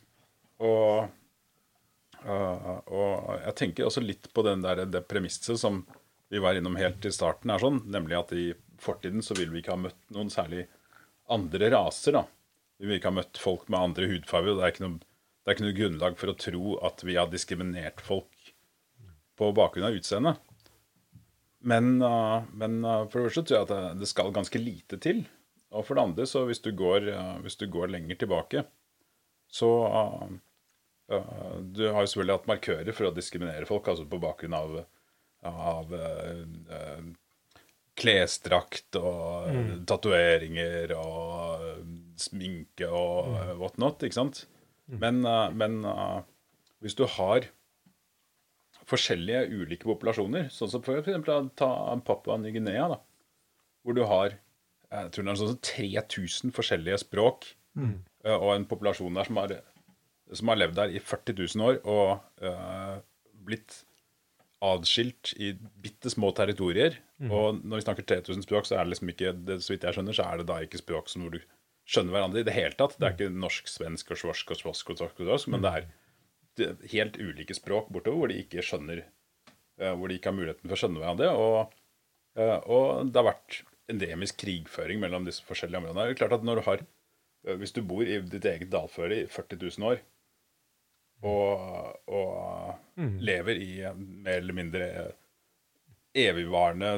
Og, og, jeg tenker også litt på den der, det premisset som vi var innom helt i starten, er sånn, nemlig at i fortiden så vil vi ikke ha møtt noen særlig andre raser. da. Vi vil ikke ha møtt folk med andre hudfarger. Det er ikke noe, det er ikke noe grunnlag for å tro at vi har diskriminert folk på bakgrunn av utseendet. Men, uh, men uh, for det første tror jeg at det, skal ganske lite til. Og for det andre, så hvis du går, uh, hvis du går lenger tilbake, så Du har jo selvfølgelig hatt markører for å diskriminere folk, altså på bakgrunn av, av klesdrakt og mm. tatoveringer og sminke og mm. whatnot, ikke sant? Mm. Men, uh, men uh, hvis du har forskjellige ulike populasjoner, sånn som for eksempel ta Papua Ny-Guinea, da, hvor du har jeg tror det er sånn 3000 forskjellige språk, mm. uh, og en populasjon der som har, som har, levd der i 40 000 år og blitt adskilt i bitte små territorier. Mm. Og når vi snakker 3000 språk, så er det liksom ikke det, så vidt jeg skjønner, så er det da ikke språk som hvor du skjønner hverandre i det hele tatt. Det er ikke norsk, svensk og svorsk og svorsk og torsk og torsk, men det er helt ulike språk bortover hvor de ikke skjønner eh, Hvor de ikke har muligheten for å skjønne hverandre. Og, eh, og det har vært endemisk krigføring mellom disse forskjellige områdene. Det er klart at når du har eh, Hvis du bor i ditt eget dalføre i 40 000 år, og, og mm. lever i mer eller mindre evigvarende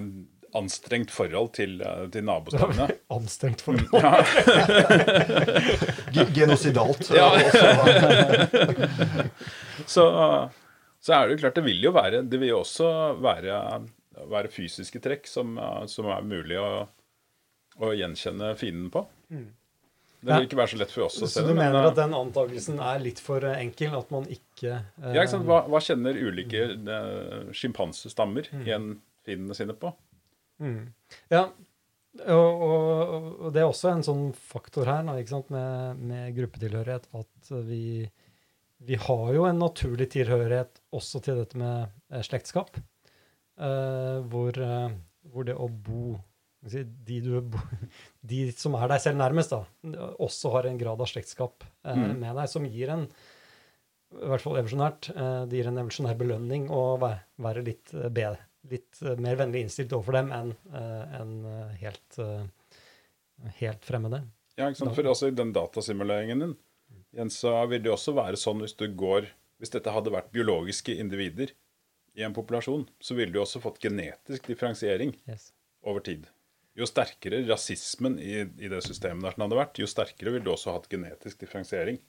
anstrengt forhold til, til nabostammene. Anstrengt forhold? Ja. Genocidalt. Ja. så, så, er det jo klart, det vil jo være Det vil jo også være, være fysiske trekk som, som, er mulig å, å gjenkjenne fienden på. Mm. Det vil ikke være så lett for oss å se det. Så du mener men, at den antakelsen er litt for eh, enkel? At man ikke uh, Ja, ikke sant? Hva, hva kjenner ulike uh, sjimpansestammer mm. igjen finnene sine på? Mm. Ja, og, og, og, det er også en sånn faktor her sant, med, med gruppetilhørighet at vi, vi har jo en naturlig tilhørighet også til dette med slektskap. Uh, hvor, hvor det å bo de, du, de, som er deg selv nærmest, da, også har en grad av slektskap eh, mm. med deg som gir en i hvert fall evolusjonært, eh, det gir en evolusjonær belønning å være, være litt, eh, bedre, litt eh, mer vennlig innstilt overfor dem enn eh, en helt, helt, fremmede. Ja, ikke sant? For også i den datasimuleringen din Jens, så vil det også være sånn hvis du går Hvis dette hadde vært biologiske individer i en populasjon, så ville du også fått genetisk differensiering yes. over tid jo sterkere rasismen i, i, det systemet der hadde vært, jo sterkere ville du også hatt genetisk differensiering.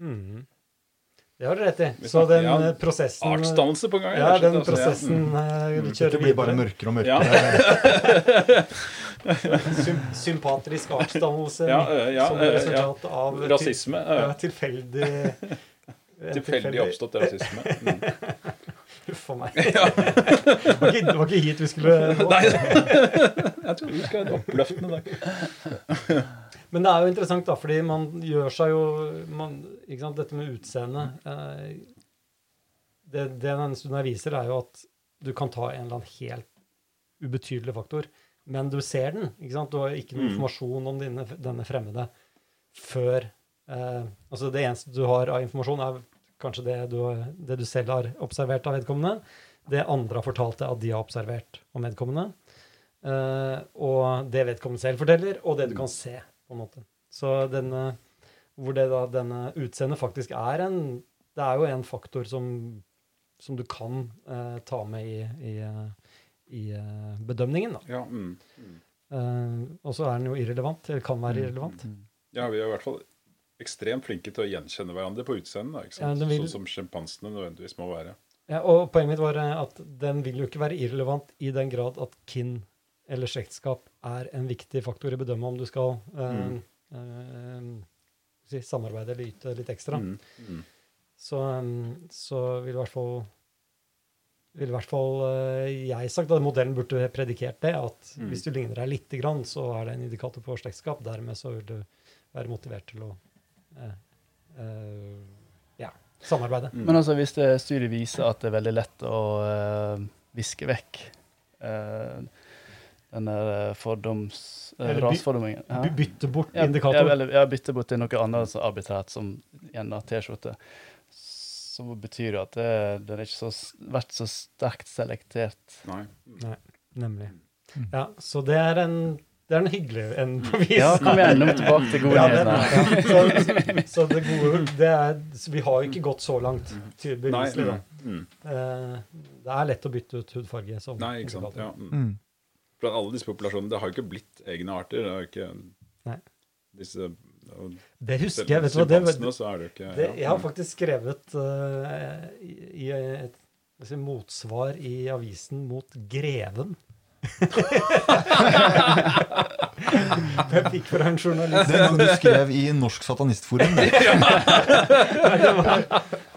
Mm. Det har du rett i. Så den ja, eh, prosessen Artsdannelse på gang. Ja, den altså, ja. Mm. eh, vi Det blir bare mørkere og Ja. mørkere. Sym sympatrisk artsdannelse Ja, eh, ja, som ja. resultat av til- Rasisme. Ja, eh, tilfeldig Tilfeldig oppstått rasisme. Mm. Huff a meg. Det var ikke, det var ikke hit vi skulle nå. Nei, jeg tror vi skal ha en oppløftende dag. Men det er jo interessant, da, fordi man gjør seg jo man, ikke sant, Dette med utseende eh, Det, det denne stunden her viser, er jo at du kan ta en eller annen helt ubetydelig faktor, men du ser den. ikke sant? Du har ikke noe Mm. informasjon om dine, denne fremmede før eh, Altså det eneste du har av informasjon, er kanskje det du, det du selv har observert av vedkommende. Det andre har fortalt deg at de har observert om vedkommende. Eh, og det vedkommende selv forteller, og det du kan se, på en måte. Så denne, hvor det da, denne utseendet faktisk er en Det er jo en faktor som, som du kan eh, ta med i, i, eh, i eh, bedømningen, da. Ja, mm. Mm. Eh, og så er den jo irrelevant, eller kan være irrelevant. ja, vi er i hvert fall ekstremt flinke til å gjenkjenne hverandre på utseendet. Ja, vil- Sånn som sjimpansene nødvendigvis må være. Ja, og poenget mitt var eh, at den vil jo ikke være irrelevant i den grad at kin eller slektskap er en viktig faktor i å bedømme om du skal eh, Mm. eh, si, samarbeide eller yte litt ekstra. Mm. Mm. Så, um, så vil i hvert fall vil i hvert fall eh, jeg sagt at modellen burde predikert det, at Mm. hvis du ligner deg lite grann, så er det en indikator på slektskap. Dermed så vil du være motivert til å eh, eh, ja, samarbeide. Mm. Men altså, hvis det studiet viser at det er veldig lett å eh, viske vekk uh, den der eh, fordoms... Eller by- ja. By- Bytte bort Ja, indikator. Ja, eller, ja, bytte bort til noe annet så arbitrært, som en T-skjorte. Så betyr det at det, den er ikke så, vært så sterkt selektert. Nei. Nei Nemlig. Mm. Ja, så det er en, det er noe hyggelig enn på vis. Ja, kom gjerne er tilbake til Ja, den, godheten. ja. Så, så det gode det er, så Vi har jo ikke gått så langt, til beviselig. da. Mm. Eh, det er lett å bytte ut hudfarge. som Nei, ikke sant. Ja. Mm. Blant alle disse populasjonene det har jo ikke blitt egne arter. Det har jo ikke Nei. disse Det husker jeg. vet du hva, det, det ikke det, ja. Jeg har faktisk skrevet uh, i, i et et, et, motsvar i avisen mot Greven. Jeg fikk fra en journalist Den gang du skrev i Norsk Satanistforum. det. Nei, det var,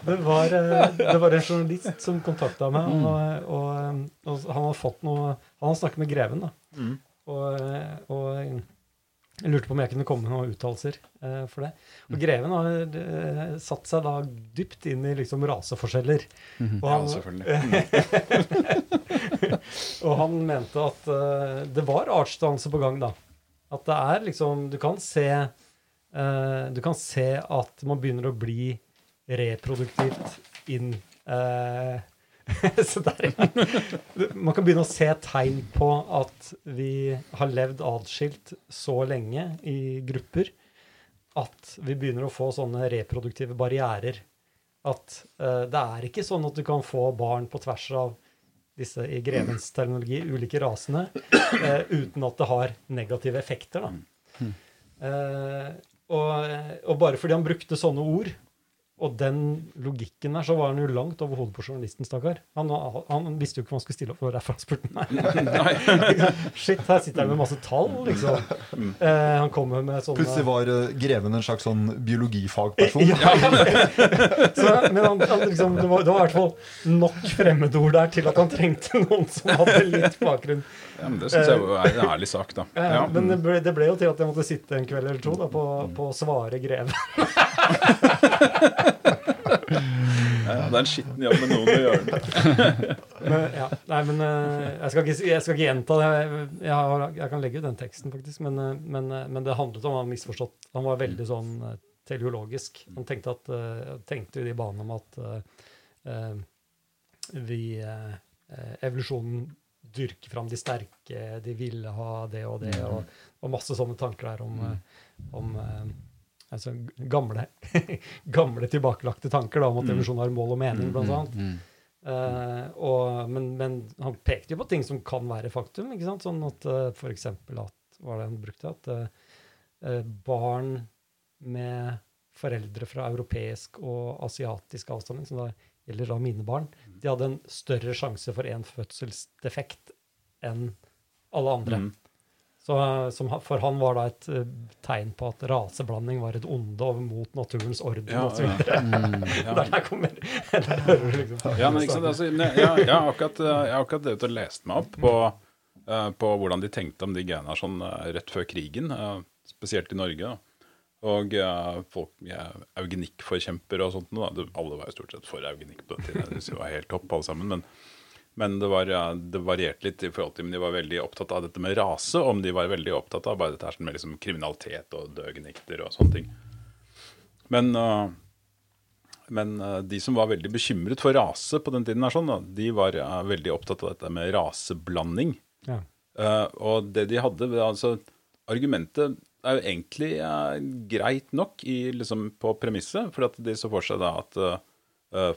det, var, eh, det var en journalist som kontakta meg, Mm. og, og, og han har fått noe Han har snakket med Greven, da. Mm. Og, eh, og jeg lurte på om jeg kunne komme med noen uttalelser eh, for det. Mm. Og Greven har eh, satt seg da dypt inn i liksom raseforskjeller. Og Ja, han, selvfølgelig. og han mente at eh, det var artsdannelse på gang, da. At det er liksom Du kan se eh, Du kan se at man begynner å bli reproduktivt inn eh, Så der Man kan begynne å se tegn på at vi har levd atskilt så lenge i grupper at vi begynner å få sånne reproduktive barrierer. At uh, det er ikke sånn at du kan få barn på tvers av disse i grevens terminologi, ulike rasene, uh, uten at det har negative effekter. Da. Uh, og, og bare fordi han brukte sånne ord, og den logikken der, så var han jo langt over hodet på journalisten, stakkar. Han, han visste jo ikke hva han skulle stille opp, for derfor han spurte meg. Shit, her sitter han med masse tall, liksom. Eh, han kommer med sånne Plutselig var eh, Greven en slags sånn biologifagperson. ja, så, men han, han liksom, det, var, det var i hvert fall nok fremmedord der til at han trengte noen som hadde litt bakgrunn. Ja, men det syns jeg er en ærlig sak, da. Eh, Ja. Men det ble, det ble jo til at jeg måtte sitte en kveld eller to da, på, på Svare Greve. Ja, det er en skitten jobb med noen å gjøre den. Men, ja, nei, men eh, jeg skal ikke, jeg skal ikke gjenta det. Jeg, har, jeg kan legge ut den teksten, faktisk. Men, eh, men, eh, men det handlet om han misforstått. Han var veldig sånn teleologisk. Han tenkte, at, tenkte i de banene om at eh, eh, vi eh, eh, Evolusjonen dyrker fram de sterke, de ville ha det og det, og, og masse sånne tanker der om, mm. om altså gamle, gamle tilbakelagte tanker da, om at evolusjon har mål og mening, blant annet. Mm. Eh, og, men, men han pekte jo på ting som kan være faktum. ikke sant? Sånn at uh, f.eks. at var det han brukte? At eh, eh, barn med foreldre fra europeisk og asiatisk avstamning, som da gjelder da mine barn, de hadde en større sjanse for en fødselsdefekt enn alle andre. Mm. Så eh, som, for han var da et eh, tegn på at raseblanding var et onde og mot naturens orden Ja, og så ja. videre. Der, der kommer der hører du liksom Ja, men ikke sant, altså, jeg har akkurat, eh, jeg har akkurat drevet og lest meg opp på, eh, på hvordan de tenkte om de greiene sånn rett før krigen, spesielt i Norge. da. Og uh, folk ja, eugenikkforkjempere og sånt. Da. Alle var jo stort sett for eugenikk på den tiden. Det var helt topp, alle sammen. Men, men det, var, ja, det varierte litt i forhold til om de var veldig opptatt av dette med rase, om de var veldig opptatt av bare dette her med liksom kriminalitet og døgnikter og sånne ting. Men eh, men eh, de som var veldig bekymret for rase på den tiden, sånn, de var veldig opptatt av dette med raseblanding. Ja. Eh, og det de hadde altså, Argumentet er jo egentlig greit nok i, liksom, på premisset, for at de så for seg da at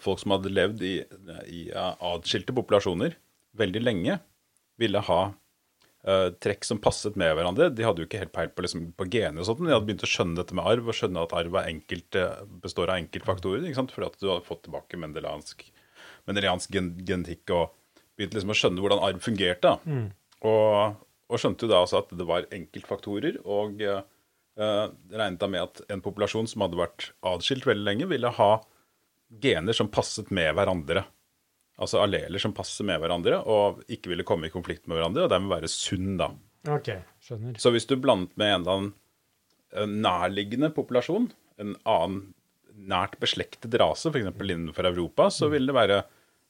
folk som hadde levd i, i eh, atskilte populasjoner veldig lenge, ville ha uh, trekk som passet med hverandre. De hadde jo ikke helt peil på, liksom, på gener, og sånt, men de hadde begynt å skjønne dette med arv, og skjønne at arv enkelt, eh, består av enkeltfaktorer. ikke sant? Fordi at du hadde fått tilbake mendeliansk, mendeliansk gen genetikk og begynt liksom å skjønne hvordan arv fungerte. da. Og, og skjønte jo da også at det var enkeltfaktorer, og uh, eh, regnet da med at en populasjon som hadde vært adskilt veldig lenge, ville ha gener som passet med hverandre. Altså alleler som passer med hverandre, og ikke ville komme i konflikt med hverandre, og dermed være sunn, da. OK, skjønner. Så hvis du blandet med en eller annen nærliggende populasjon, en annen nært beslektet rase, f.eks. innenfor Europa, så ville det være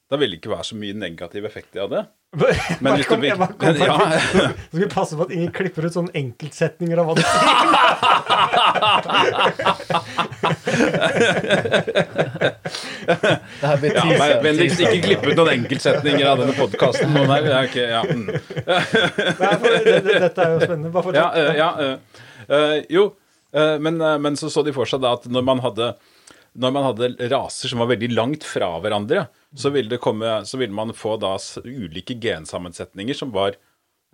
Da ville det ikke være så mye negativ effekt av det. Men hvis du vil bare kom men, ja, Så skal vi passe på at ingen klipper ut sånne enkeltsetninger av hva du sier. Det her blir ja, Vennligst ikke klippe ut noen enkeltsetninger av denne podkasten. Ja, okay, ja. det, dette er jo spennende. Bare ja, fortsett. ja, uh, uh, jo, eh, men, eh, men så så de for seg da at når man hadde når man hadde raser som var veldig langt fra hverandre, så ville, det komme, så ville man få da ulike gensammensetninger som var,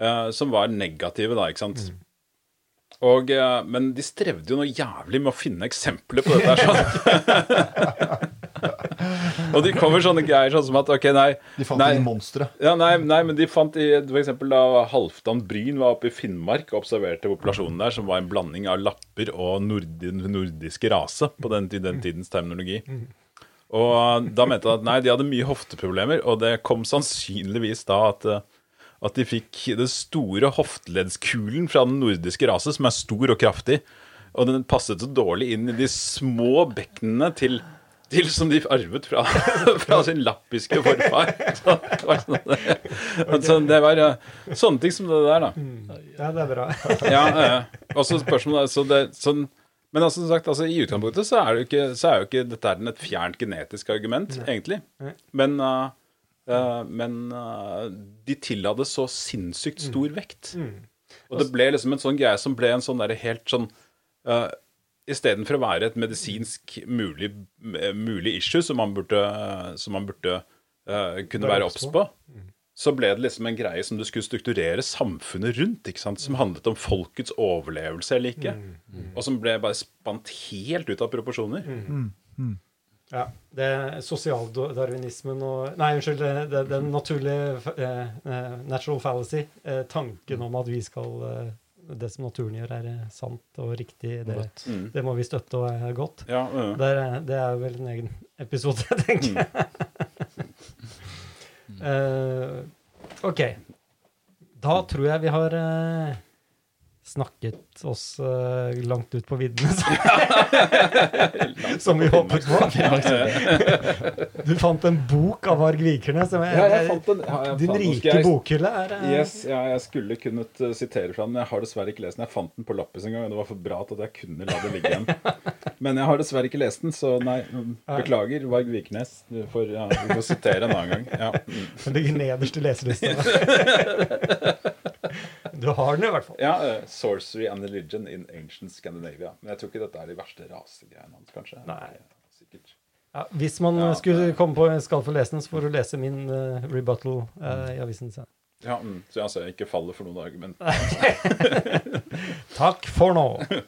uh, som var negative, da, ikke sant? Og, uh, men de strevde jo noe jævlig med å finne eksempler på dette. her, sånn. og de kommer sånne greier sånn som at ok, nei De fant nei, ingen monstre. ja, nei, nei, men de fant i, eksempel da Halvdan Bryn var oppe i Finnmark og observerte populasjonen der, som var en blanding av lapper og nordi, nordiske rase på den, den tidens terminologi. Og da mente han at nei, de hadde mye hofteproblemer, og det kom sannsynligvis da at, eh, at de fikk den store hofteleddskulen fra den nordiske rase, som er stor og kraftig, og den passet så dårlig inn i de små bekkenene til til som de arvet fra, fra sin lappiske forfar. Så det var, sånn, så det var sånne ting som det der, da. Ja, det er bra. Ja, eh, og spørsmålet så det, sånn, Men altså, som sagt, altså, i utgangspunktet så er, det jo ikke, så er jo ikke dette er et fjernt genetisk argument, egentlig. Men, uh, uh, men uh, de tilla det så sinnssykt stor vekt. Og det ble liksom en sånn greie som ble en sånn derre helt sånn uh, Istedenfor å være et medisinsk mulig, mulig issue som man burde, som man burde uh, kunne Være obs på. så ble det liksom en greie som du skulle strukturere samfunnet rundt, ikke sant? som handlet om folkets overlevelse eller ikke. Og som ble bare spant helt ut av proporsjoner. Ja, det Sosialdarwinismen og Nei, unnskyld. Det, det, den naturlige eh, eh, natural fallacy. Eh, tanken om at vi skal eh, Det som naturen gjør, er eh, sant og riktig. Det, Mm. det må vi støtte og er godt. Ja, ja. Det er, det er vel en egen episode, tenker jeg. Eh, OK. Da tror jeg vi har eh, snakket oss uh, langt ut på viddene, som- som vi håpet på. Du fant en bok av Varg Vikernes. Ja. Ja, Din rike jeg- bokhylle er uh... Yes, ja, jeg skulle kunnet uh, sitere fra den. Jeg har dessverre ikke lest den. Jeg fant den på lappis en gang, og det var for bra til at jeg kunne la det ligge igjen. Men jeg har dessverre ikke lest den, så nei. Beklager, Varg Vikernes. Du får, ja, du får sitere en annen gang. Ja. Den ligger nederst i leselista. Du har den i hvert fall. ja uh, Sorcery and Religion in Ancient Scandinavia. Men jeg tror ikke dette er de verste rasegreiene hans, kanskje. Nei. Sikkert. Ja, hvis man Ja, skulle det- komme på skal få lese den, så får du lese min uh, rebuttal eh, i avisen. sen. Ja, mm, så jeg altså, ikke faller for noen argument. Takk for nå.